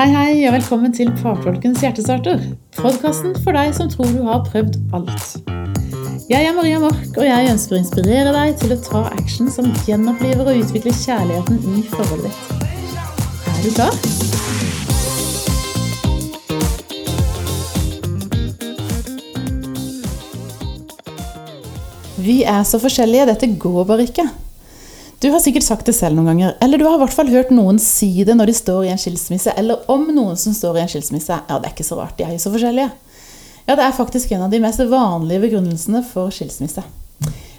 Hei, hei, og velkommen til Fagfolkens hjertestarter. Podkasten for deg som tror du har prøvd alt. Jeg er Maria Mork, og jeg ønsker å inspirere deg til å ta action som gjenoppliver og utvikler kjærligheten i forholdet ditt. Er du klar? Vi er så forskjellige, dette går bare ikke. Du har sikkert sagt det selv noen ganger, eller du har i hvert fall hørt noen si det når de står i en skilsmisse, eller om noen som står i en skilsmisse. Ja, det er ikke så rart, de er jo så forskjellige. Ja, det er faktisk en av de mest vanlige begrunnelsene for skilsmisse.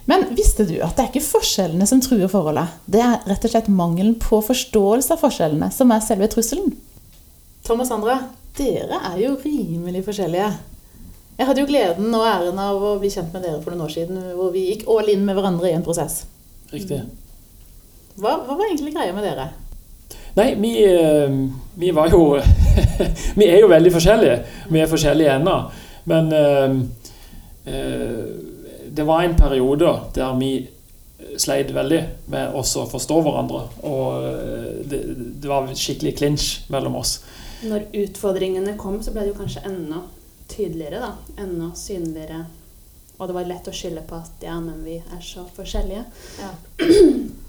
Men visste du at det er ikke forskjellene som truer forholdet? Det er rett og slett mangelen på forståelse av forskjellene som er selve trusselen. Tom og Sandra, dere er jo rimelig forskjellige. Jeg hadde jo gleden og æren av å bli kjent med dere for noen år siden, hvor vi gikk all in med hverandre i en prosess. Riktig. Hva, hva var egentlig greia med dere? Nei, vi, eh, vi var jo Vi er jo veldig forskjellige. Vi er forskjellige ennå. Men eh, eh, det var en periode der vi sleit veldig med oss å forstå hverandre. Og det, det var skikkelig clinch mellom oss. Når utfordringene kom, så ble det jo kanskje enda tydeligere, da. Enda synligere. Og det var lett å skylde på at ja, men vi er så forskjellige. Ja.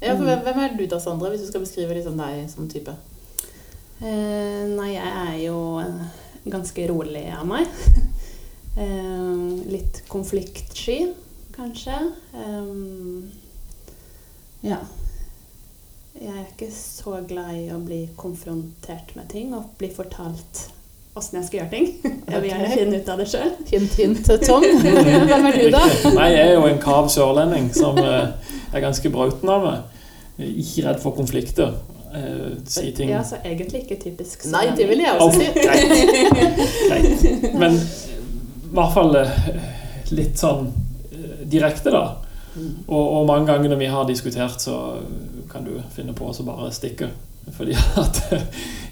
ja for hvem, hvem er du da, Sandra, hvis du skal beskrive liksom deg som type? Eh, nei, jeg er jo eh, ganske rolig av meg. eh, litt konfliktsky, kanskje. Eh, ja. Jeg er ikke så glad i å bli konfrontert med ting og bli fortalt åssen jeg skal gjøre ting. Jeg vil gjerne finne ut av det sjøl. Hint, hint, Tom. Hvem er du, da? Nei, jeg er jo en kav sørlending som eh, er ganske brauten av meg. Ikke redd for konflikter. Eh, si ting Ja, så egentlig ikke typisk Nei, det vil jeg også si. Greit. Greit. Men i hvert fall eh, litt sånn direkte, da. Og, og mange ganger når vi har diskutert, så kan du finne på å bare stikke. Fordi at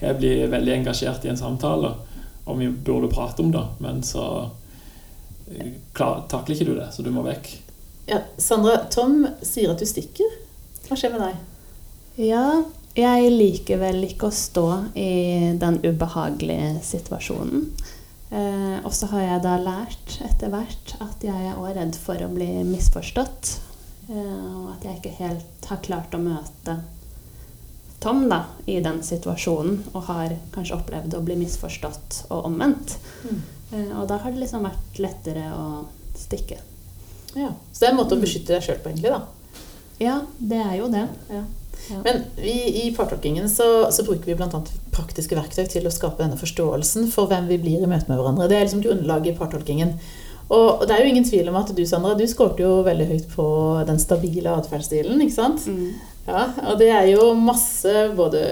jeg blir veldig engasjert i en samtale, og vi burde prate om det. Men så eh, klar, takler ikke du det, så du må vekk. Ja, Sandra, Tom sier at du stikker. Hva skjer med deg? Ja, jeg liker vel ikke å stå i den ubehagelige situasjonen. Eh, og så har jeg da lært etter hvert at jeg er også redd for å bli misforstått. Eh, og at jeg ikke helt har klart å møte Tom da, i den situasjonen, og har kanskje opplevd å bli misforstått og omvendt. Mm. Eh, og da har det liksom vært lettere å stikke. Ja, Så det er en måte å beskytte deg sjøl på, egentlig? da? Ja, det er jo det. Ja. Ja. Men vi, i partolkingen så, så bruker vi bl.a. praktiske verktøy til å skape denne forståelsen for hvem vi blir i møte med hverandre. Det er liksom grunnlaget i partolkingen. Og, og det er jo ingen tvil om at du, Sandra, du skårte jo veldig høyt på den stabile atferdsstilen, ikke sant? Mm. Ja, og det er jo masse både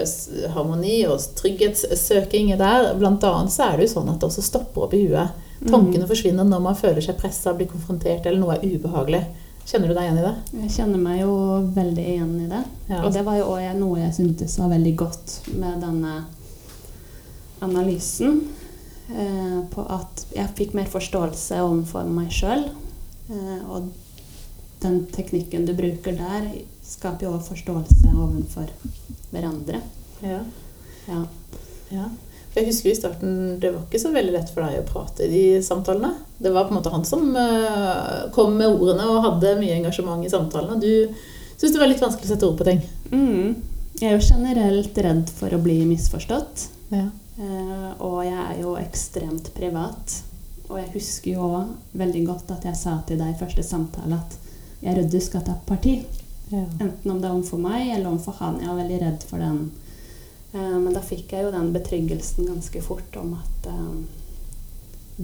harmoni og trygghetssøking der. Blant annet så er det jo sånn at det også stopper opp i huet. Tankene forsvinner når man føler seg pressa, blir konfrontert eller noe er ubehagelig. Kjenner du deg igjen i det? Jeg kjenner meg jo veldig igjen i det. Ja. Og det var jo også noe jeg syntes var veldig godt med denne analysen. Eh, på at jeg fikk mer forståelse overfor meg sjøl. Eh, og den teknikken du bruker der, skaper jo også forståelse overfor hverandre. Ja. Ja. Ja. Jeg husker i starten det var ikke så veldig lett for deg å prate i de samtalene. Det var på en måte han som eh, kom med ordene og hadde mye engasjement i samtalene. Du syntes det var litt vanskelig å sette ord på ting. Mm. Jeg er jo generelt redd for å bli misforstått. Ja. Eh, og jeg er jo ekstremt privat. Og jeg husker jo veldig godt at jeg sa til deg i første samtale at jeg er redd du skal ta parti. Enten om det er overfor meg eller overfor han. Jeg var veldig redd for den. Eh, men da fikk jeg jo den betryggelsen ganske fort om at eh,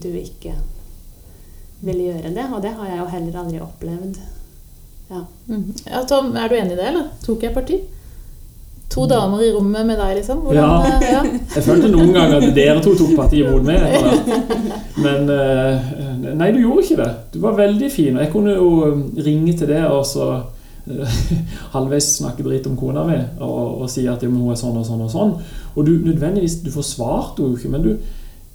du ikke ville gjøre det. Og det har jeg jo heller aldri opplevd. Ja. Mm. ja, Tom, er du enig i det, eller? Tok jeg parti? To damer i rommet med deg, liksom? Hvordan, Ja. eh, ja. Jeg følte noen ganger at dere to tok parti mot meg. Men eh, nei, du gjorde ikke det. Du var veldig fin. og Jeg kunne jo um, ringe til det og så eh, halvveis snakke dritt om kona mi og, og si at hun er sånn og sånn og sånn. Og du nødvendigvis, du forsvarte jo ikke, men du,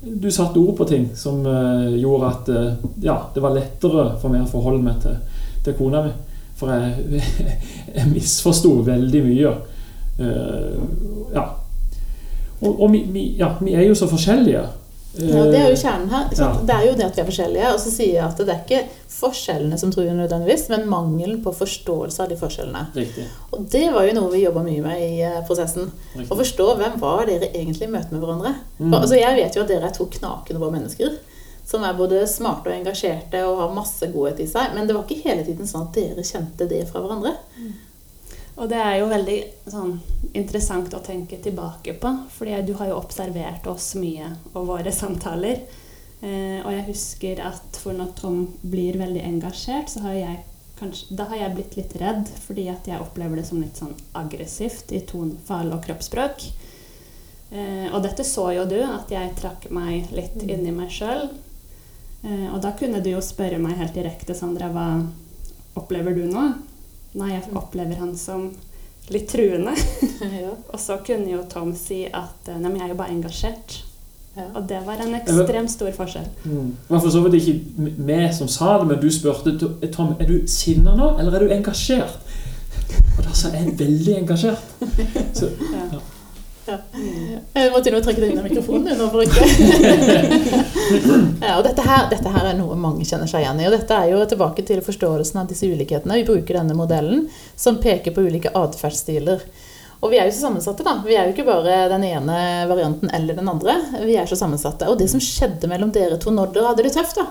du satte ord på ting som uh, gjorde at uh, ja, det var lettere for meg å forholde meg til, til kona mi. For jeg, jeg misforsto veldig mye. Uh, ja. Og, og vi, vi, ja, vi er jo så forskjellige. Ja, Det er jo kjernen her. Ja. Det er jo det at vi er forskjellige. Og så sier jeg at det er ikke forskjellene som truer nødvendigvis, men mangelen på forståelse av de forskjellene. Riktig. Og det var jo noe vi jobba mye med i prosessen. prosessen. Å forstå hvem var dere egentlig i møte med hverandre. Mm. For, altså, jeg vet jo at dere er to knakende bra mennesker. Som er både smarte og engasjerte og har masse godhet i seg. Men det var ikke hele tiden sånn at dere kjente det fra hverandre. Og det er jo veldig sånn, interessant å tenke tilbake på, fordi du har jo observert oss mye og våre samtaler. Eh, og jeg husker at for når Tom blir veldig engasjert, så har jeg kanskje, da har jeg blitt litt redd, fordi at jeg opplever det som litt sånn aggressivt i tonefall og kroppsspråk. Eh, og dette så jo du, at jeg trakk meg litt inn i meg sjøl. Eh, og da kunne du jo spørre meg helt direkte, Sandra, hva opplever du nå? Nei, jeg opplever han som litt truende. ja. Og så kunne jo Tom si at eh, nei, men jeg er jo bare engasjert. Ja. Og det var en ekstremt stor forskjell. Mm. Det var for så vidt ikke vi som sa det, men du spurte Tom, er du sinna nå, eller er du engasjert? Og da sa jeg veldig engasjert. Så, Ja. Ja. Jeg må til og trekke deg inn i mikrofonen nå for ikke ja, og dette her, dette her er noe mange kjenner seg igjen i. Og dette er jo tilbake til forståelsen av disse ulikhetene. Vi bruker denne modellen som peker på ulike atferdsstiler. Og vi er jo så sammensatte, da. Vi er jo ikke bare den ene varianten eller den andre. Vi er så sammensatte. Og det som skjedde mellom dere to når dere hadde det tøft, da,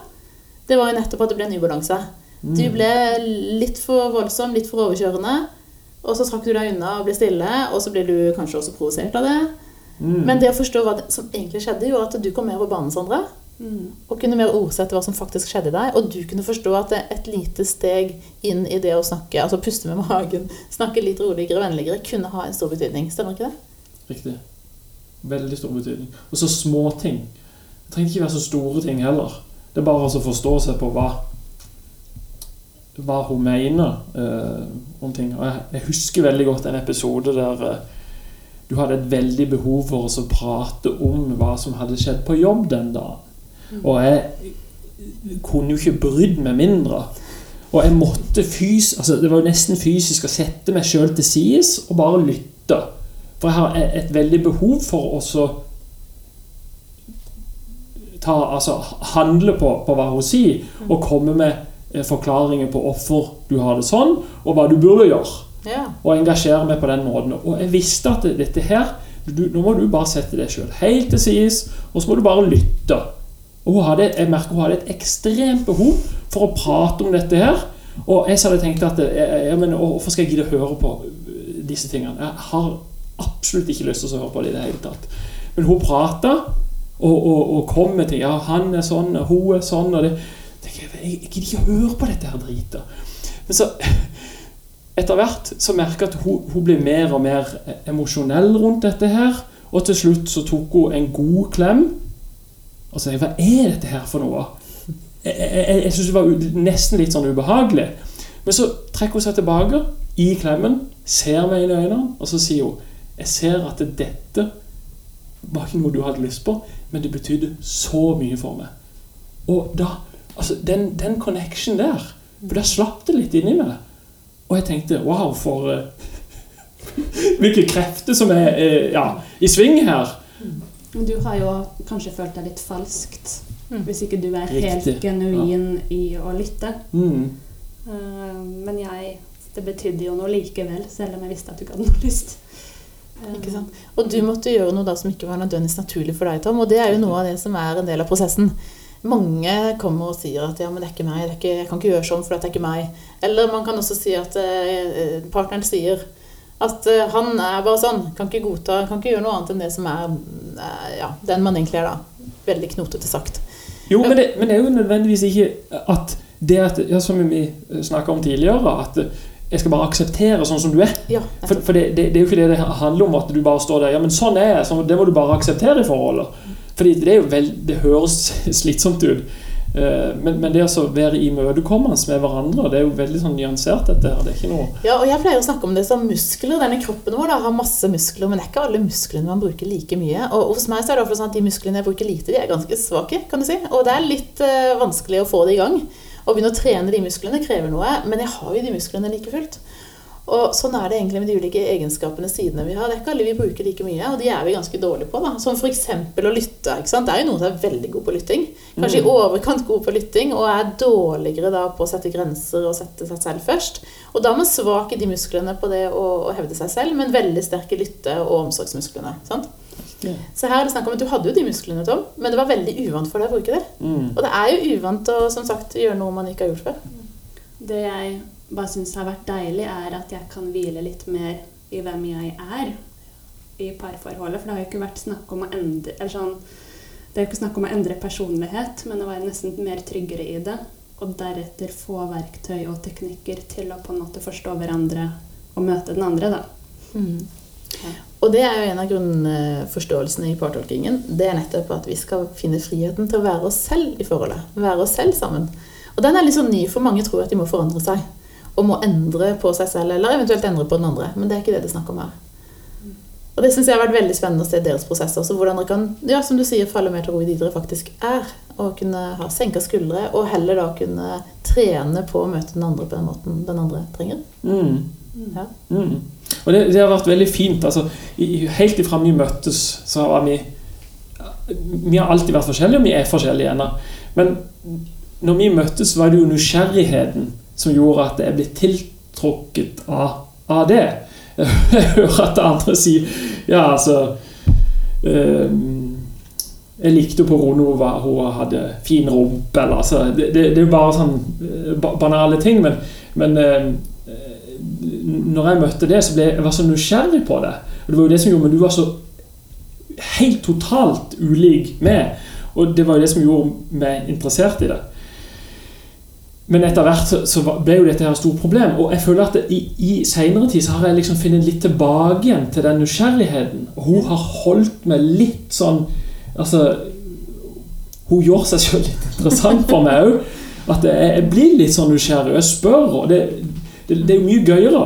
det var jo nettopp at det ble en ubalanse. Du ble litt for voldsom, litt for overkjørende. Og så trakk du deg unna og ble stille, og så ble du kanskje også provosert av det. Mm. Men det å forstå hva det, som egentlig skjedde, gjorde at du kom mer på banen, Sandra. Mm. Og kunne mer ordsette hva som faktisk skjedde deg. Og du kunne forstå at det et lite steg inn i det å snakke, altså puste med magen, snakke litt roligere, vennligere, kunne ha en stor betydning. Stemmer ikke det? Riktig. Veldig stor betydning. Og så små ting. Det trenger ikke være så store ting heller. Det er bare å forstå seg på hva hva hun mener uh, om ting. Og jeg, jeg husker veldig godt en episode der uh, du hadde et veldig behov for oss å prate om hva som hadde skjedd på jobb den dagen. Og jeg kunne jo ikke brydd meg mindre. Og jeg måtte fys altså Det var jo nesten fysisk å sette meg sjøl til sides og bare lytte. For jeg har et veldig behov for å ta, altså, handle på, på hva hun sier, og komme med eh, forklaringer på hvorfor du har det sånn, og hva du burde gjøre. Ja. Og engasjere meg på den måten. Og jeg visste at dette her du, Nå må du bare sette deg sjøl helt til sides, og så må du bare lytte. Og hadde, jeg merker hun hadde et ekstremt behov for å prate om dette her. Og jeg hadde tenkt at jeg, jeg, men, Hvorfor skal jeg gidde å høre på disse tingene? Jeg har absolutt ikke lyst til å høre på det i det hele tatt. Men hun prata og, og, og kom med ting. Ja, han er sånn, og hun er sånn. og det, jeg, jeg, jeg gidder ikke høre på dette her dritet. Men så etter hvert så jeg at hun, hun blir mer og mer emosjonell rundt dette her. Og til slutt så tok hun en god klem. Og så hva er dette her for noe? Jeg, jeg, jeg synes det var nesten litt sånn ubehagelig. Men så trekker hun seg tilbake i klemmen, ser meg inn i øynene, og så sier hun Jeg ser at dette var ikke noe du hadde lyst på, men det betydde så mye for meg. Og da Altså, den, den connection der For da slapp det litt inni meg. Og jeg tenkte wow, for uh, Hvilke krefter som er eh, ja, i sving her. Du har jo kanskje følt deg litt falskt Mm. hvis ikke du er Riktig, helt genuin i å lytte. Mm. Uh, men jeg Det betydde jo noe likevel, selv om jeg visste at du ikke hadde noe lyst. Ikke sant? Og du måtte gjøre noe da som ikke var nødvendigvis naturlig for deg, Tom. Og det er jo noe av det som er en del av prosessen. Mange kommer og sier at ja, men det er ikke meg, det er ikke, jeg kan ikke gjøre sånn, for det er ikke meg. Eller man kan også si at eh, partneren sier at eh, han er bare sånn, kan ikke godta, kan ikke gjøre noe annet enn det som er eh, ja, den man egentlig er da. Veldig knotete sagt. Jo, men det, men det er jo nødvendigvis ikke at det at, ja, som vi snakka om tidligere, at jeg skal bare akseptere sånn som du er. Ja, For, for det, det, det er jo ikke det det handler om, at du bare står der Ja, men sånn er jeg. Så det må du bare akseptere i forholdet. Fordi det er jo vel, det høres slitsomt ut. Eh, Men, men det å være imøtekommende med hverandre, det er jo veldig sånn nyansert, dette her. Det er ikke noe Ja, og jeg pleier å snakke om det som muskler. Denne kroppen vår da, har masse muskler, men det er ikke alle musklene man bruker like mye. Og hos meg så er det sånn at de musklene jeg bruker lite, de er ganske svake, kan du si. Og det er litt uh, vanskelig å få det i gang. Å begynne å trene de musklene krever noe, men jeg har jo de musklene like fullt. Og sånn er det egentlig med de ulike egenskapene sidene vi har. Det er ikke alle vi bruker like mye, og de er vi ganske dårlige på. da. Som f.eks. å lytte. ikke sant? Det er jo noen som er veldig god på lytting. Kanskje i overkant god på lytting, og er dårligere da på å sette grenser og sette seg selv først. Og da er man svak i de musklene på det å, å hevde seg selv, men veldig sterk i lytte- og omsorgsmusklene. sant? Ja. Så her er det snakk om at Du hadde jo de musklene, Tom, men det var veldig uvant for deg å bruke det. Mm. Og det er jo uvant å som sagt, gjøre noe man ikke har gjort før. Det jeg bare syns har vært deilig, er at jeg kan hvile litt mer i hvem jeg er i parforholdet. For det har jo ikke vært snakk om å endre eller sånn, Det er jo ikke snakk om å endre personlighet, men å være nesten mer tryggere i det. Og deretter få verktøy og teknikker til å på en måte forstå hverandre og møte den andre, da. Ja. Og det er jo en av grunnforståelsene i partolkingen. Det er nettopp at vi skal finne friheten til å være oss selv i forholdet. Være oss selv sammen. Og den er litt sånn ny, for mange tror at de må forandre seg. Og må endre på seg selv, eller eventuelt endre på den andre. Men det er ikke det det er snakk om her. Og det syns jeg har vært veldig spennende å se deres prosess også. hvordan dere kan, ja, som du sier, falle mer til ro i de dere faktisk er. Og kunne ha senka skuldre, og heller da kunne trene på å møte den andre på den måten den andre trenger. Mm. Ja. Mm. Og det, det har vært veldig fint. Altså, i, helt ifra vi møttes, så har vi Vi har alltid vært forskjellige, og vi er forskjellige ennå. Men når vi møttes, var det jo nysgjerrigheten som gjorde at jeg ble tiltrukket av, av det. Jeg hører at andre sier Ja, altså um, Jeg likte på Ronova, hun hadde fin rumpe, eller altså Det, det, det er jo bare sånn eh, banale ting, men, men um, når jeg møtte det, så ble jeg var så nysgjerrig på det. Og det var jo det som gjorde Men du var så helt totalt ulik meg. Og det var jo det som gjorde meg interessert i det. Men etter hvert så, så ble jo dette her et stort problem. Og jeg føler at det, i, i senere tid så har jeg liksom funnet litt tilbake igjen til den nysgjerrigheten. Hun har holdt meg litt sånn Altså Hun gjør seg selv litt interessant for meg òg. At jeg, jeg blir litt sånn nysgjerrig. Og jeg spør, og det, det, det er jo mye gøyere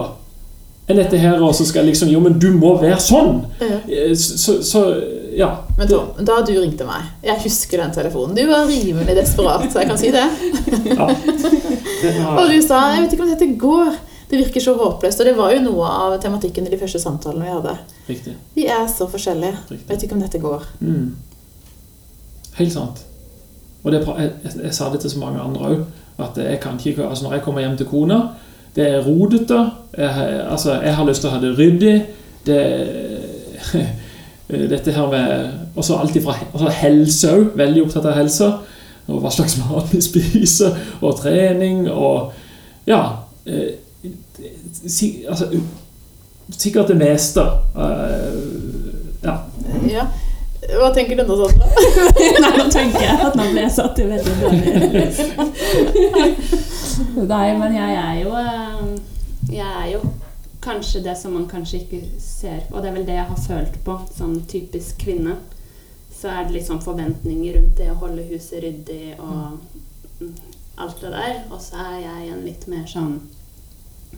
enn dette her og så skal jeg liksom Jo, men du må være sånn! Eh, så, så ja. Men Tom, da du ringte meg Jeg husker den telefonen. Du var rimelig desperat, så jeg kan si det. ja. Det Og du sa 'jeg vet ikke om dette går'. Det virker så håpløst. Og det var jo noe av tematikken i de første samtalene vi hadde. riktig. Vi er så forskjellige. riktig. Jeg vet ikke om dette går. Mm. Helt sant. Og det, jeg, jeg, jeg sa det til så mange andre òg. At jeg kan ikke, altså når jeg kommer hjem til kona Det er rodete. Jeg, altså, jeg har lyst til å ha det ryddig. Det, dette her med også alt ifra altså helse òg. Veldig opptatt av helse. Og hva slags mat vi spiser. Og trening og Ja. Eh, si, altså, sikkert det meste. Uh, ja. Ja. Hva tenker du nå, Sondre? Nei, nå tenker jeg at nå ble jeg satt i veldig dårlig Nei, men jeg er jo eh, Jeg er jo kanskje det som man kanskje ikke ser Og det er vel det jeg har følt på som typisk kvinne. Så er det sånn forventninger rundt det å holde huset ryddig og mm, alt det der. Og så er jeg en litt mer sånn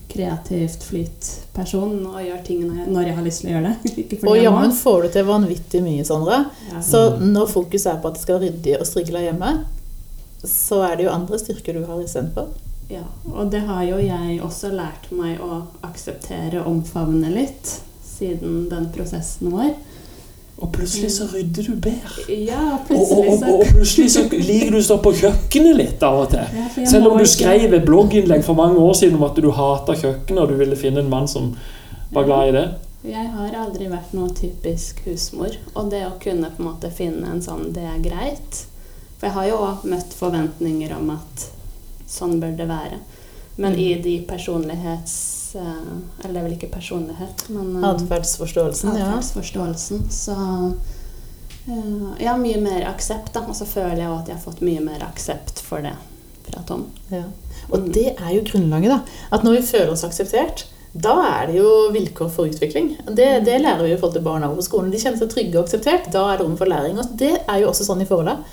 kreativt flytperson og gjør ting når jeg, når jeg har lyst til å gjøre det. Og jammen får du til vanvittig mye, Sondre. Ja. Så når fokuset er på at det skal være ryddig og strigla hjemme, så er det jo andre styrker du har istedenfor. Ja, og det har jo jeg også lært meg å akseptere og omfavne litt siden den prosessen vår. Og plutselig så rydder du bedre. Ja, Og, og, plutselig og, så og plutselig så liker du å stå på kjøkkenet litt av og til. Ja, Selv om du skrev et blogginnlegg for mange år siden om at du hata kjøkkenet, og du ville finne en mann som var glad i det. Jeg har aldri vært noe typisk husmor. Og det å kunne på en måte finne en sånn 'det er greit' For jeg har jo òg møtt forventninger om at sånn bør det være. Men i de personlighets... eh, Eller det er vel ikke personlighet, men eh, Atferdsforståelsen, ja. atferdsforståelsen, så eh, Ja, mye mer aksept, da. Og så føler jeg at jeg har fått mye mer aksept for det fra Tom. ja. Og det er jo grunnlaget, da. At når vi føler oss akseptert, da er det jo vilkår for utvikling. Det, det lærer vi jo i forhold til barna på skolen. De kjenner seg trygge og akseptert. Da er det rom for læring. Og det er jo også sånn i forholdet.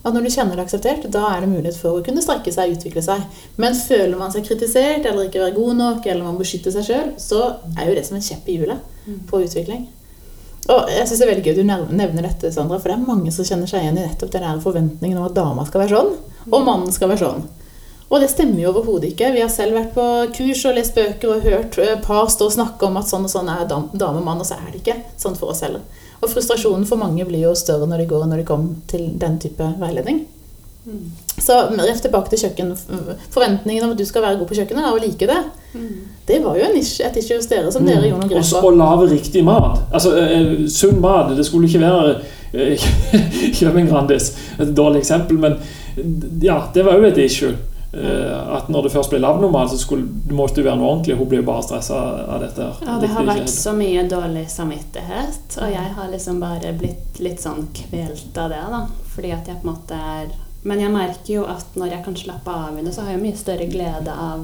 At når du kjenner det akseptert, da er det mulighet for å kunne strekke seg og utvikle seg. Men føler man seg kritisert eller ikke være god nok, eller man beskytter seg sjøl, så er jo det som en kjepp i hjulet på utvikling. Og jeg synes det er veldig gøy du nevner dette, Sandra, for det er mange som kjenner seg igjen i nettopp den der forventningen om at dama skal være sånn, og mannen skal være sånn. Og det stemmer jo overhodet ikke. Vi har selv vært på kurs og lest bøker og hørt eh, par stå og snakke om at sånn og sånn er dame og mann, og så er det ikke sånn for oss heller. Og frustrasjonen for mange blir jo større når de går når de kommer til den type veiledning. Mm. Så rett tilbake til kjøkken. Forventningen om at du skal være god på kjøkkenet da, og like det, det var jo en nisje, et issue hos dere som dere gjorde noen Og grep på. Og lage riktig mat. Altså, eh, sunn mat. Det skulle ikke være eh, Kjøp en Grandis. Et dårlig eksempel, men ja, det var jo et issue. Eh, at når det først ble lavnormal, så skulle, det måtte jo være noe ordentlig. Hun ble jo bare stressa av dette. Ja, det har vært så mye dårlig samvittighet, og jeg har liksom bare blitt litt sånn kvelt av det, da. Fordi at jeg på en måte er Men jeg merker jo at når jeg kan slappe av i det, så har jeg mye større glede av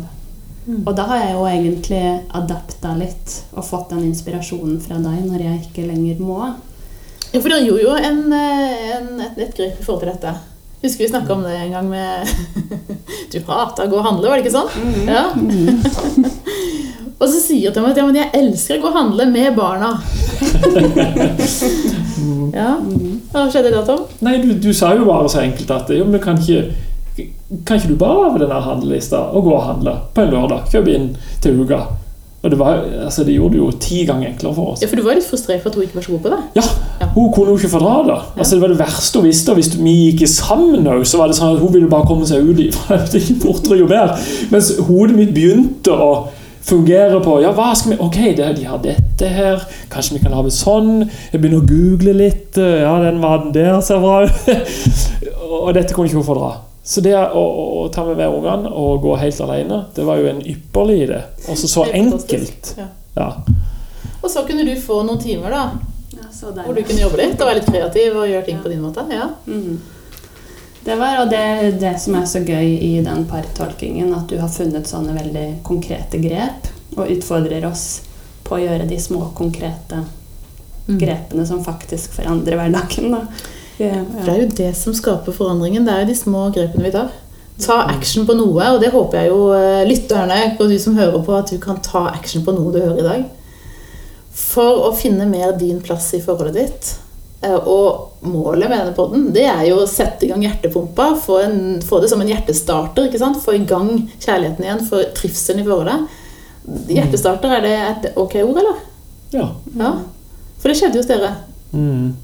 Og da har jeg jo egentlig adapta litt og fått den inspirasjonen fra deg når jeg ikke lenger må. Ja, for det gjorde jo en, eh, en, et, et grep i forhold til dette. Husker vi snakka om det en gang med Du hata å gå og handle, var det ikke sånn? Ja. og så sier de at ja, men jeg elsker å gå og handle med barna. ja. Hva skjedde da, Tom? Nei, du, du sa jo bare så enkelt at jo, men kan ikke, kan ikke du bare lage denne handlelista og gå og handle på en lørdag? Kjøpe inn til uka. Og det, var, altså, det gjorde det jo ti ganger enklere for oss. Ja, For du var litt frustrert for at hun ikke var så god på det? Ja, Hun kunne jo ikke fordra det. Altså, det var det verste hun visste. Og hvis vi gikk sammen, også, så var det sånn at hun ville bare komme seg ut i det fortere jo mer. Mens hodet mitt begynte å fungere på Ja, hva skal vi Ok, det, de har dette her. Kanskje vi kan lage sånn. Jeg begynner å google litt. Ja, den maten der ser bra ut. og dette kunne ikke hun fordra. Så det å, å, å ta med hver ungene og gå helt alene, det var jo en ypperlig idé. Og så enkelt. Ja. Ja. Og så kunne du få noen timer da, Ja, så hvor du kunne jobbe litt og være litt kreativ og gjøre ting på din måte. Ja. Mhm. Det var og det, det som er så gøy i den partolkingen, at du har funnet sånne veldig konkrete grep og utfordrer oss på å gjøre de små, konkrete Mm. grepene som faktisk forandrer hverdagen. Da. Ja, For det er jo det som skaper forandringen. Det er jo de små grepene vi tar. Ta action på noe, og det håper jeg jo eh, lytterne og du som hører på, at du kan ta action på noe du hører i dag. For å finne mer din plass i forholdet ditt. Eh, Og målet med denne podden, det er jo å sette i gang hjertepumpa. Få, en, få det som en hjertestarter. ikke sant? Få i gang kjærligheten igjen, få trivselen i forholdet. Hjertestarter, er det et ok ord, eller? ja. Ja. For det skjedde jo hos dere. Mm.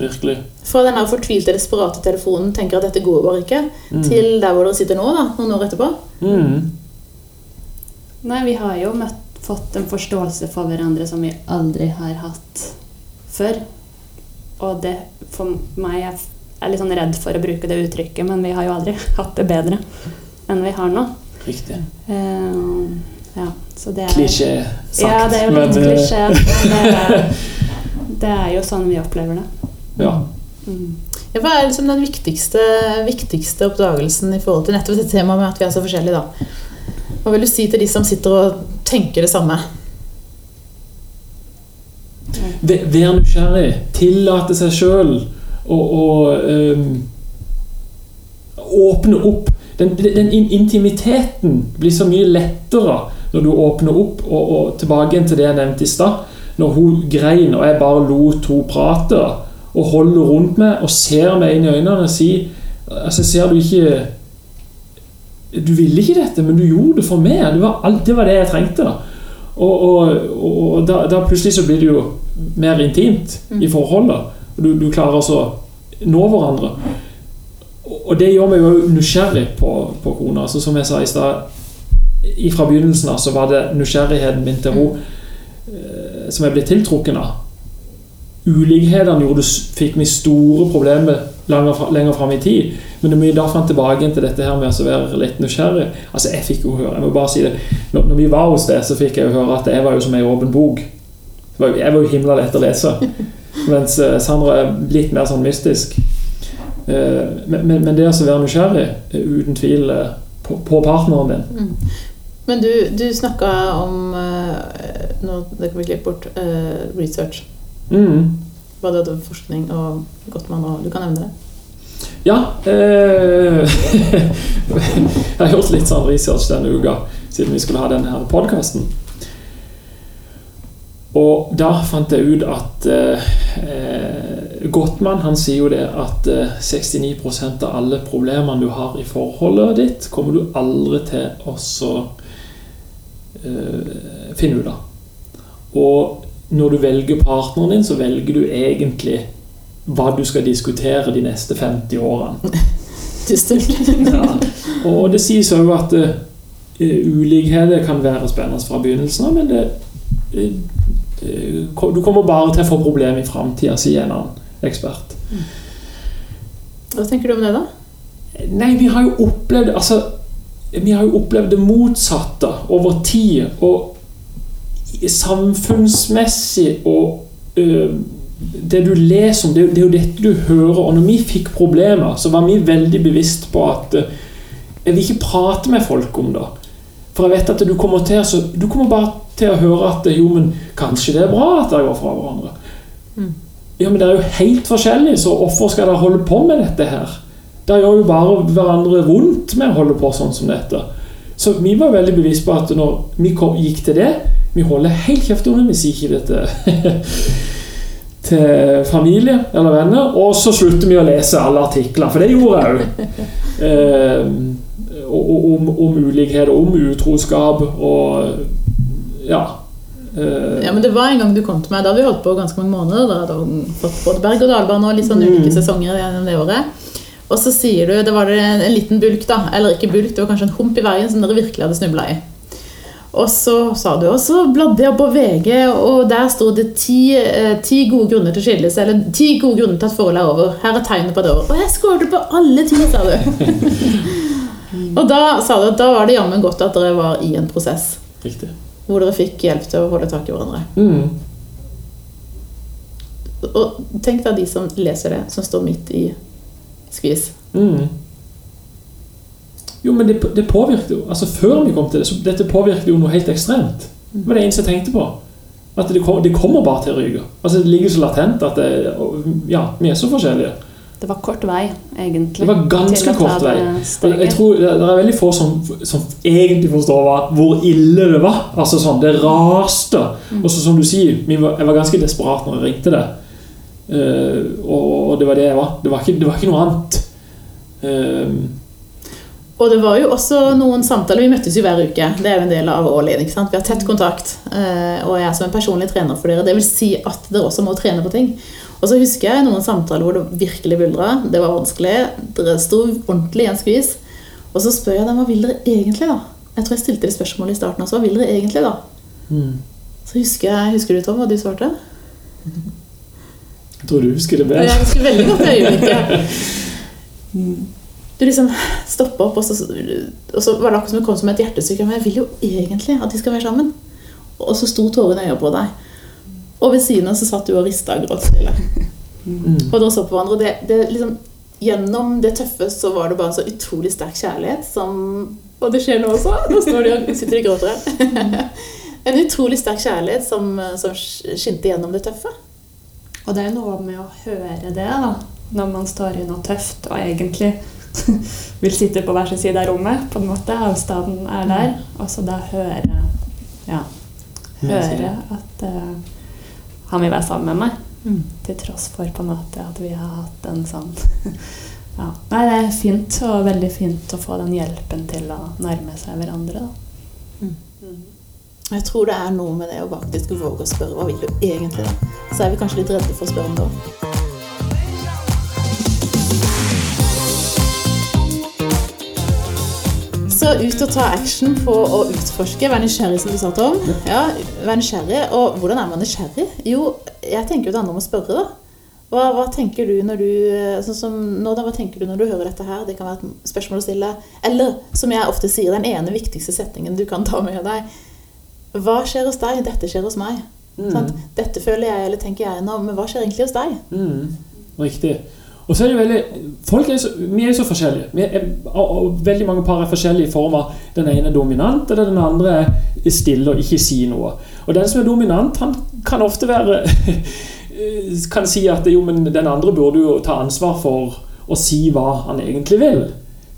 Virkelig. Fra den her fortvilte, desperate telefonen tenker at dette går bare ikke, Mm. til der hvor dere sitter nå, da, noen år etterpå. Mm. Nei, vi har jo møtt, fått en forståelse for hverandre som vi aldri har hatt før. Og det for meg Jeg er litt sånn redd for å bruke det uttrykket, men vi har jo aldri hatt det bedre enn vi har nå. Riktig. Uh, ja, så det er Klisjé sagt. Ja, det er jo litt men, eh, klisjé. men Det, er- det er jo sånn vi opplever det. Ja. Mm. Ja, Hva er liksom den viktigste, viktigste oppdagelsen i forhold til nettopp dette temaet med at vi er så forskjellige, da? Hva vil du si til de som sitter og tenker det samme? Væ- Vær nysgjerrig. Tillate seg sjøl å åpne opp. Den, den intimiteten blir så mye lettere når du åpner opp. Og, og tilbake til det jeg nevnte i stad. Når hun grein og jeg bare lot henne prate og holder rundt meg og ser meg inn i øynene og sier altså Ser du ikke Du ville ikke dette, men du gjorde det for meg. Det var, alt, det, var det jeg trengte. da og, og, og da, da plutselig så blir det jo mer intimt i forholdet. Og Du, du klarer altså å nå hverandre. Og- det gjør meg jo nysgjerrig på, på kona. Altså, som jeg sa i stad, i- fra begynnelsen av så var det nysgjerrigheten min til henne eh, som jeg ble tiltrukken av. Ulikhetene gjorde, fikk meg store problemer lenger, lenger fram i tid. Men når vi da fant tilbake til dette her med å være litt nysgjerrig Altså, jeg fikk jo høre Jeg må bare si det. Når, når vi var hos deg, så fikk jeg jo høre at jeg var jo som ei åpen bok. Det var jo- Jeg var jo himla lett å lese. Mens eh, Sandra er litt mer sånn mystisk. Eh, Men, men, men det å være nysgjerrig, er uten tvil eh, på, på partneren din. Men du, du snakka om eh, nå, Det kan vi klippe bort. eh, research. Mm. Både forskning og Gottmann og Du kan nevne det. Ja eh, Jeg har gjort litt sånn research denne uka siden vi skulle ha denne podkasten. Og da fant jeg ut at eh, Gottmann han sier jo det at eh, 69% av alle problemene du har i forholdet ditt, kommer du aldri til å så, eh, finne ut av. Og når du velger partneren din, så velger du egentlig hva du skal diskutere de neste 50 årene. Ja. Og det sies òg at uh, ulikheter kan være spennende fra begynnelsen av, men det, uh, du kommer bare til å få problemer i framtida, sier en annen ekspert. Hva tenker du om det, da? Nei, vi har jo opplevd altså, Vi har jo opplevd det motsatte over tid. Og samfunnsmessig og øh, det du leser om, det, det, er jo dette du hører. Og når vi fikk problemer, så var vi veldig bevisst på at øh, jeg vil ikke prate med folk om det. For jeg vet at du kommer, til, så, du kommer bare til å høre at jo, men kanskje det er bra at dere går fra hverandre. Mm. Ja, men det er jo helt forskjellig, så hvorfor skal dere holde på med dette her? Det gjør jo bare hverandre vondt med å holde på sånn som dette. Så vi var veldig bevisst på at når vi gikk til det Vi holder helt kjeft om det, vi sier ikke det til, familie eller venner. Og så slutter vi å lese alle artikler, for det gjorde jeg òg. Eh, om, om ulikhet, om utroskap og Ja. Eh, Ja, men Det var en gang du kom til meg, da hadde vi holdt på ganske mange måneder. Da hadde vi fått både berg- og dalbane og litt sånn ulike sesonger gjennom det året. Og så sier du det var det en liten bulk, da. Eller ikke bulk, det var kanskje en hump i veien som dere virkelig hadde snubla i. Og så sa du, og så bladde jeg opp på VG, og der sto det ti, eh, ti gode grunner til skillelse. Eller ti gode grunner til at forholdet er over. Her er tegnet på det over. Og jeg skåret på alle ti, sa du. og da sa du at da var det jammen godt at dere var i en prosess. Riktig. Hvor dere fikk hjelp til å holde tak i hverandre. Mm. Og tenk deg de som leser det, som står midt i skvis. Mm. Jo, men det, det påvirket jo Altså Før vi kom til det, så dette påvirket jo noe helt ekstremt. Det var det eneste jeg tenkte på. At det, kom, det kommer bare til å ryke. Altså Det ligger så latent at det, Ja, vi er så forskjellige. Det var kort vei, egentlig. Det var ganske kort vei. jeg tror det, det er veldig få som, som egentlig forstår hva, hvor ille det var. Altså sånn, Det raste. Og så som du sier, var, jeg var ganske desperat når jeg ringte det. Uh, og, og det var det jeg var. Det var ikke, det var ikke noe annet. Eh, Og det var jo også noen samtaler. Vi møttes jo hver uke. Det er jo en del av ikke sant? Vi har tett kontakt. eh, Og jeg er som en personlig trener for dere. Det vil si at dere også må trene på ting. Og så husker jeg noen samtaler hvor det virkelig buldra. Det var vanskelig. Dere sto ordentlig i en skvis. Og så spør jeg dem hva vil dere egentlig, da? Jeg tror jeg stilte det spørsmålet i starten også. Hva vil dere egentlig, da? mm. Så husker jeg, husker du, Tom, hva du svarte? Jeg tror du husker det bedre. Jeg husker veldig godt det øyeblikket. Du liksom stoppa opp, og så, og så var det akkurat som det kom som et hjertestykke. Men jeg vil jo egentlig at de skal være sammen. Og så sto tårene i øya på deg. Og ved siden av så satt du og rista og gråt stille. Mm. Og dere så på hverandre. Det, det liksom, gjennom det tøffe så var det bare en så utrolig sterk kjærlighet som Og det skjer nå også. Nå står de og sitter og gråter her. En utrolig sterk kjærlighet som, som skinte gjennom det tøffe. Og det er noe med å høre det, da. Når man står i noe tøft og egentlig vil sitte på hver sin side av rommet. på en måte, Avstanden er der. Og så da høre ja, høre at uh, han vil være sammen med meg. Mm. Til tross for på en måte at vi har hatt en sånn ja. Nei, det er fint, og veldig fint å få den hjelpen til å nærme seg hverandre. Da. Mm. Jeg tror det er noe med det å faktisk våge å spørre hva vil du egentlig da? Så er vi kanskje litt redde for å spørre om det òg. Så ut og ta action på å utforske, være nysgjerrig, som du sa, Tom. Ja, vær nysgjerrig. Og hvordan er man nysgjerrig? Jo, jeg tenker jo det handler om å spørre, da. Hva, hva tenker du når du sånn som nå da, hva tenker du når du hører dette her? Det kan være et spørsmål å stille. Eller som jeg ofte sier, den ene viktigste setningen du kan ta med deg. Hva skjer hos deg? Dette skjer hos meg. Sant? Dette føler jeg eller tenker jeg nå, men hva skjer egentlig hos deg? Mm, riktig. Og så er det veldig folk er så, Vi er jo så forskjellige. Er, og, og veldig mange par er forskjellige i form av den ene er dominant, eller den andre er stille og ikke sier noe. Og den som er dominant, han kan ofte være Kan si at jo, men den andre burde jo ta ansvar for å si hva han egentlig vil.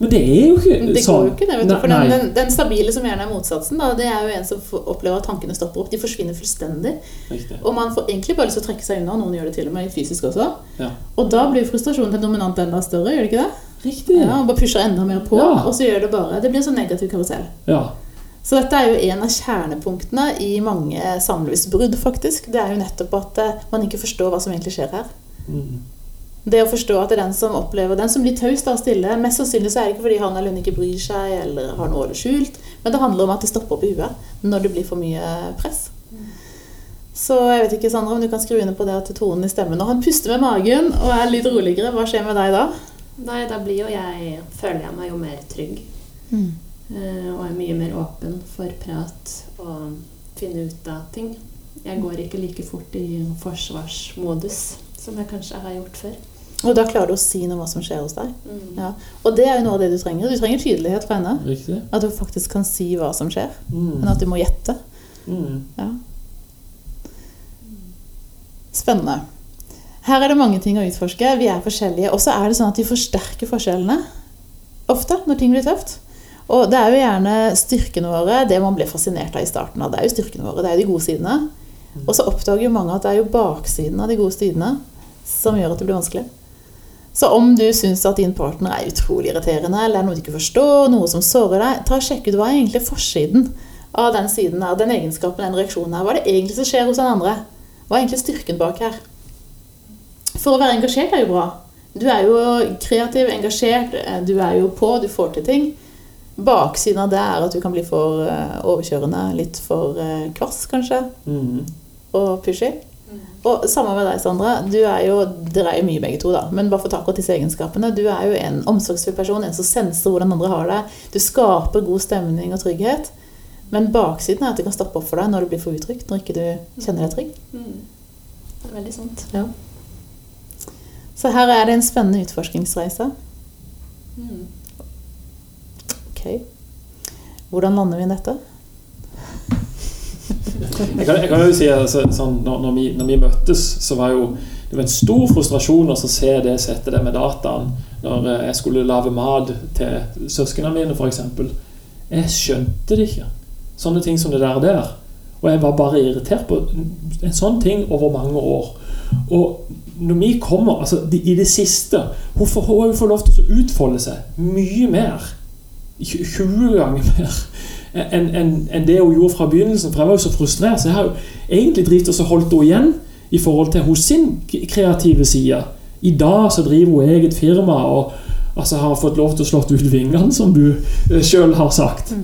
Men det er jo ikke Det går sånn. jo ikke, det. vet du. For den, den, den stabile som gjerne er motsatsen, da, det er jo en som opplever at tankene stopper opp. De forsvinner fullstendig. Riktig. Og man får egentlig bare lyst til å trekke seg unna. Noen gjør det til og med fysisk også. Ja. Og da blir frustrasjonen til dominant enda større, gjør det ikke det? Riktig. Ja, og bare pusher enda mer på, Ja. og så gjør det bare Det blir en sånn negativ karusell. Ja. Så dette er jo en av kjernepunktene i mange samlivsbrudd, faktisk. Det er jo nettopp at eh, man ikke forstår hva som egentlig skjer her. Mm. Det å forstå at det er den som opplever Den som blir taus og stille Mest sannsynlig så er det ikke fordi han eller hun ikke bryr seg eller har noe skjult, men det handler om at det stopper opp i huet når det blir for mye press. Så jeg vet ikke, Sandra, om du kan skru under på det at tonen i stemmen Når han puster med magen og er litt roligere, hva skjer med deg da? Nei, da blir jo jeg Føler jeg meg jo mer trygg. Mm. Og er mye mer åpen for prat og finne ut av ting. Jeg går ikke like fort i forsvarsmodus som jeg kanskje har gjort før. Og da klarer du å si noe om hva som skjer hos deg. Mm. Ja. Og det er jo noe av det du trenger. Du trenger tydelighet fra henne. Riktig. At du faktisk kan si hva som skjer, Mm. men at du må gjette. Mm. Ja. Spennende. Her er det mange ting å utforske. Vi er forskjellige. Og så er det sånn at de forsterker forskjellene ofte når ting blir tøft. Og det er jo gjerne styrkene våre, det man ble fascinert av i starten av. Det er jo styrkene våre, det er jo de gode sidene. Og så oppdager jo mange at det er jo baksiden av de gode sidene som gjør at det blir vanskelig. Så om du syns at din partner er utrolig irriterende, eller er noe du ikke forstår, noe som sårer deg, ta og sjekk ut hva er egentlig forsiden av den siden her, den egenskapen, den reaksjonen her. Hva er det egentlig som skjer hos den andre? Hva er egentlig styrken bak her? For å være engasjert er jo bra. Du er jo kreativ, engasjert, eh, du er jo på, du får til ting. Baksiden av det er at du kan bli for eh, overkjørende, litt for eh, kvass kanskje, Mm. og pushy. Og samme med deg, Sandra. Du er jo, Dere er jo mye begge to, da. Men bare for tak i disse egenskapene. Du er jo en omsorgsfull person, en som senser hvordan andre har det. Du skaper god stemning og trygghet. Men baksiden er at det kan stoppe opp for deg når du blir for utrygt. Når ikke du kjenner deg trygg. Mm. Det er veldig sant. Ja. Så her er det en spennende utforskningsreise. Mm. Ok. Hvordan lander vi i dette? Jeg kan, jeg kan jo si altså, sånn, når, når, vi, når vi møttes, så var jo det var en stor frustrasjon å se det sette det med dataen når eh, jeg skulle lage mat til søsknene mine, f.eks. Jeg skjønte det ikke. Sånne ting som det der der. Og jeg var bare irritert på en sånn ting over mange år. Og når vi kommer altså, I det siste Hun får hun får lov til å utfolde seg mye mer. 20 ganger mer enn en, en det hun gjorde fra begynnelsen. For jeg var jo så frustrert, så jeg har jo egentlig drivet og holdt henne igjen i forhold til hos sin kreative side. I dag så driver hun eget firma og altså, har fått lov til å slått ut vingene, som du sjøl har sagt.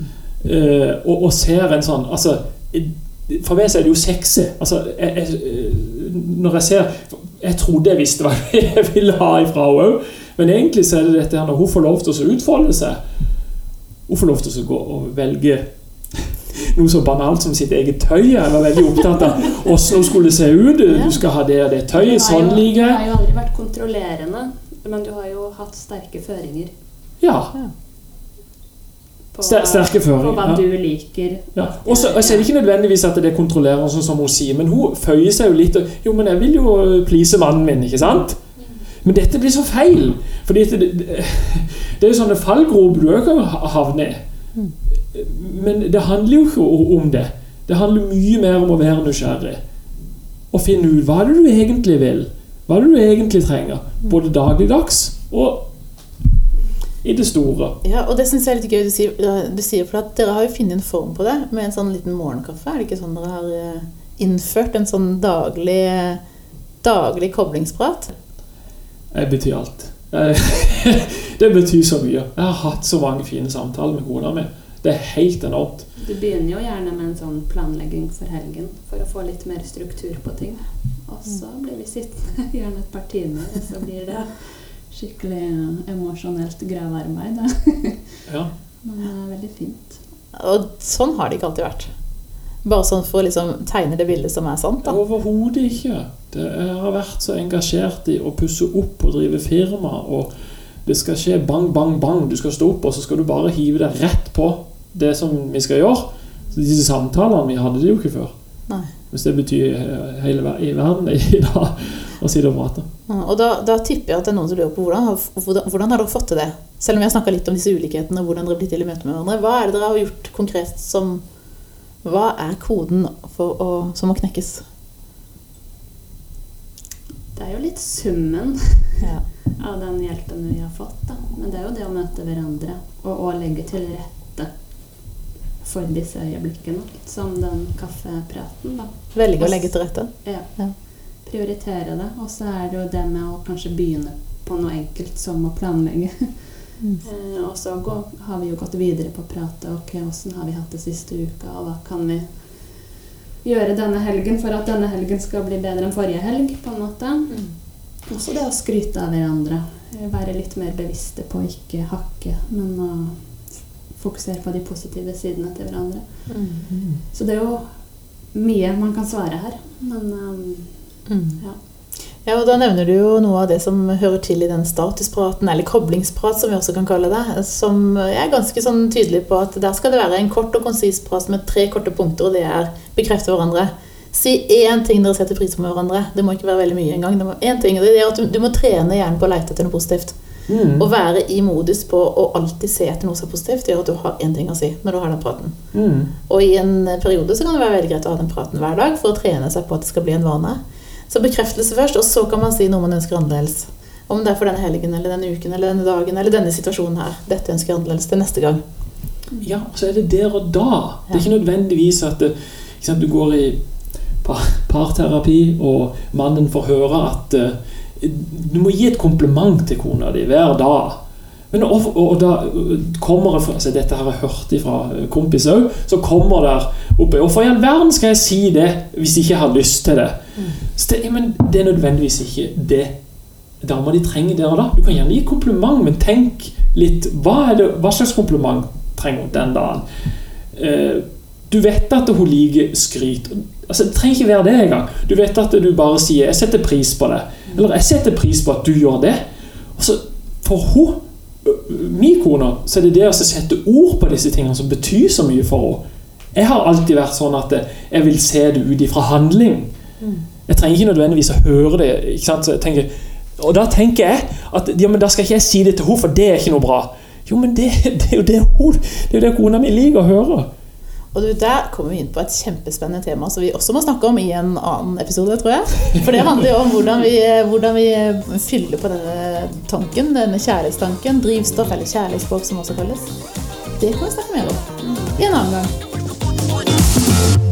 Eh, og, og ser en sånn altså, eh, For meg så er det jo sexy. Altså, jeg, jeg, eh, når jeg ser Jeg trodde jeg visste hva jeg ville ha ifra henne òg, men egentlig så er det dette her når hun får lov til å utfolde seg. Hun får lov til å gå og velge noe så banalt som sitt eget tøy. Jeg var veldig opptatt av hvordan hun skulle se ut. Du skal ha det og det tøyet. Sånn jo- liker Du har jo aldri vært kontrollerende, men du har jo hatt sterke føringer Ja. på, sterke føringer, på hva du liker. ja. Og så er det ikke nødvendigvis at det er kontrollerende, sånn som hun sier, men hun føyer seg jo litt Jo, men jeg vil jo please mannen min, ikke sant? Men dette blir så feil. Fordi det, det, det er jo sånne fallgroper du òg kan ha- havne i. Men det handler jo ikke om det. Det handler mye mer om å være nysgjerrig. Og finne ut hva er du egentlig vil. Hva er du egentlig trenger. Både dagligdags og i det store. Ja, og det synes jeg er litt gøy du sier, du sier for at dere har jo funnet en form på det med en sånn liten morgenkaffe. Er det ikke sånn dere har eh, innført en sånn daglig, daglig koblingsprat? Det betyr alt. Det betyr så mye. Jeg har hatt så mange fine samtaler med kona mi. Det er helt enormt. Du begynner jo gjerne med en sånn planlegging for helgen for å få litt mer struktur på ting. Og så blir vi sittende gjerne et par timer, og så blir det skikkelig emosjonelt gravearbeid. Ja. Men det er veldig fint. Og sånn har det ikke alltid vært. Bare sånn for å liksom tegne det bildet som er sant. da. Overhodet ikke. Det, jeg har vært så engasjert i å pusse opp og drive firma. og Det skal skje bang, bang, bang. Du skal stå opp, og så skal du bare hive deg rett på det som vi skal gjøre. Så disse samtalene vi hadde det jo ikke før. Nei. Hvis det betyr hele ver- i verden i dag. å si det og prate. Ja, Og da, da tipper jeg at det er noen som lurer på hvordan, hvordan, hvordan har dere fått til det? Selv om vi har snakka litt om disse ulikhetene og hvordan dere blir til i møte med hverandre. Hva er det dere har gjort konkret som Hva er koden å, som må knekkes? Det er jo litt summen Ja. av den hjelpen vi har fått. Da. Men det er jo det å møte hverandre og, og legge til rette for disse øyeblikkene. Som den kaffepraten, da. Velge å legge til rette. Ja. Ja. Prioritere det. Og så er det jo det med å kanskje begynne på noe enkelt som å planlegge. Eh, og så gå, har vi jo gått videre på å prate. Ok, hvordan har vi hatt det siste uka, og hva kan vi gjøre denne helgen for at denne helgen skal bli bedre enn forrige helg, på en måte. Også det å skryte av hverandre. Eh, Være litt mer bevisste på å ikke hakke, men å fokusere på de positive sidene til hverandre. Så det er jo mye man kan svare her. Men um, ja. Ja, og Da nevner du jo noe av det som hører til i den statuspraten, eller koblingsprat, som vi også kan kalle det. Som jeg er ganske sånn tydelig på at der skal det være en kort og konsis prat med tre korte punkter, og det er bekrefte hverandre. Si én ting dere setter pris på med hverandre. Det må ikke være veldig mye engang. En ting, det er at du, du må trene hjernen på å lete etter noe positivt. Mm. Å være i modus på å alltid se etter noe som er positivt, gjør at du har én ting å si når du har den praten. Mm. Og i en periode så kan det være veldig greit å ha den praten hver dag for å trene seg på at det skal bli en vane. Så bekreftelse først, og så kan man si noe man ønsker annerledes. Om det er for denne helgen eller denne uken eller denne dagen eller denne situasjonen her. Dette ønsker jeg annerledes til neste gang. Ja, og så er det der og da. Det er ikke nødvendigvis at det, ikke sant, du går i parterapi, og mannen får høre at uh, du må gi et kompliment til kona di hver dag. Men og, og da kommer fra altså Dette har jeg hørt fra kompis òg. Så kommer der oppe Hvorfor i all verden skal jeg si det hvis jeg ikke har lyst til det? Så det, men det er nødvendigvis ikke det dama de trenger der og da. Du kan gjerne gi kompliment, men tenk litt Hva, det, hva slags kompliment trenger hun den dagen? Eh, du vet at hun liker skryt. Altså, det trenger ikke være det engang. Du vet at du bare sier 'jeg setter pris på det', eller 'jeg setter pris på at du gjør det'. Og For hun, min kone, så er det det å sette ord på disse tingene som betyr så mye for henne. Jeg har alltid vært sånn at jeg vil se det ut ifra handling. Jeg trenger ikke nødvendigvis å høre det. Ikke sant? Så jeg tenker, og da tenker jeg at ja, men da skal ikke jeg si det til henne, for det er ikke noe bra. Jo, men det, det er jo det hun Det er jo det kona mi liker å høre. Og du, Der kommer vi inn på et kjempespennende tema som vi også må snakke om i en annen episode, tror jeg. For det handler jo om hvordan vi, hvordan vi fyller på denne tanken, denne kjærlighetstanken. Drivstoff, eller kjærlighetsspråk som også kalles. Det kan vi snakke mer om i en annen gang.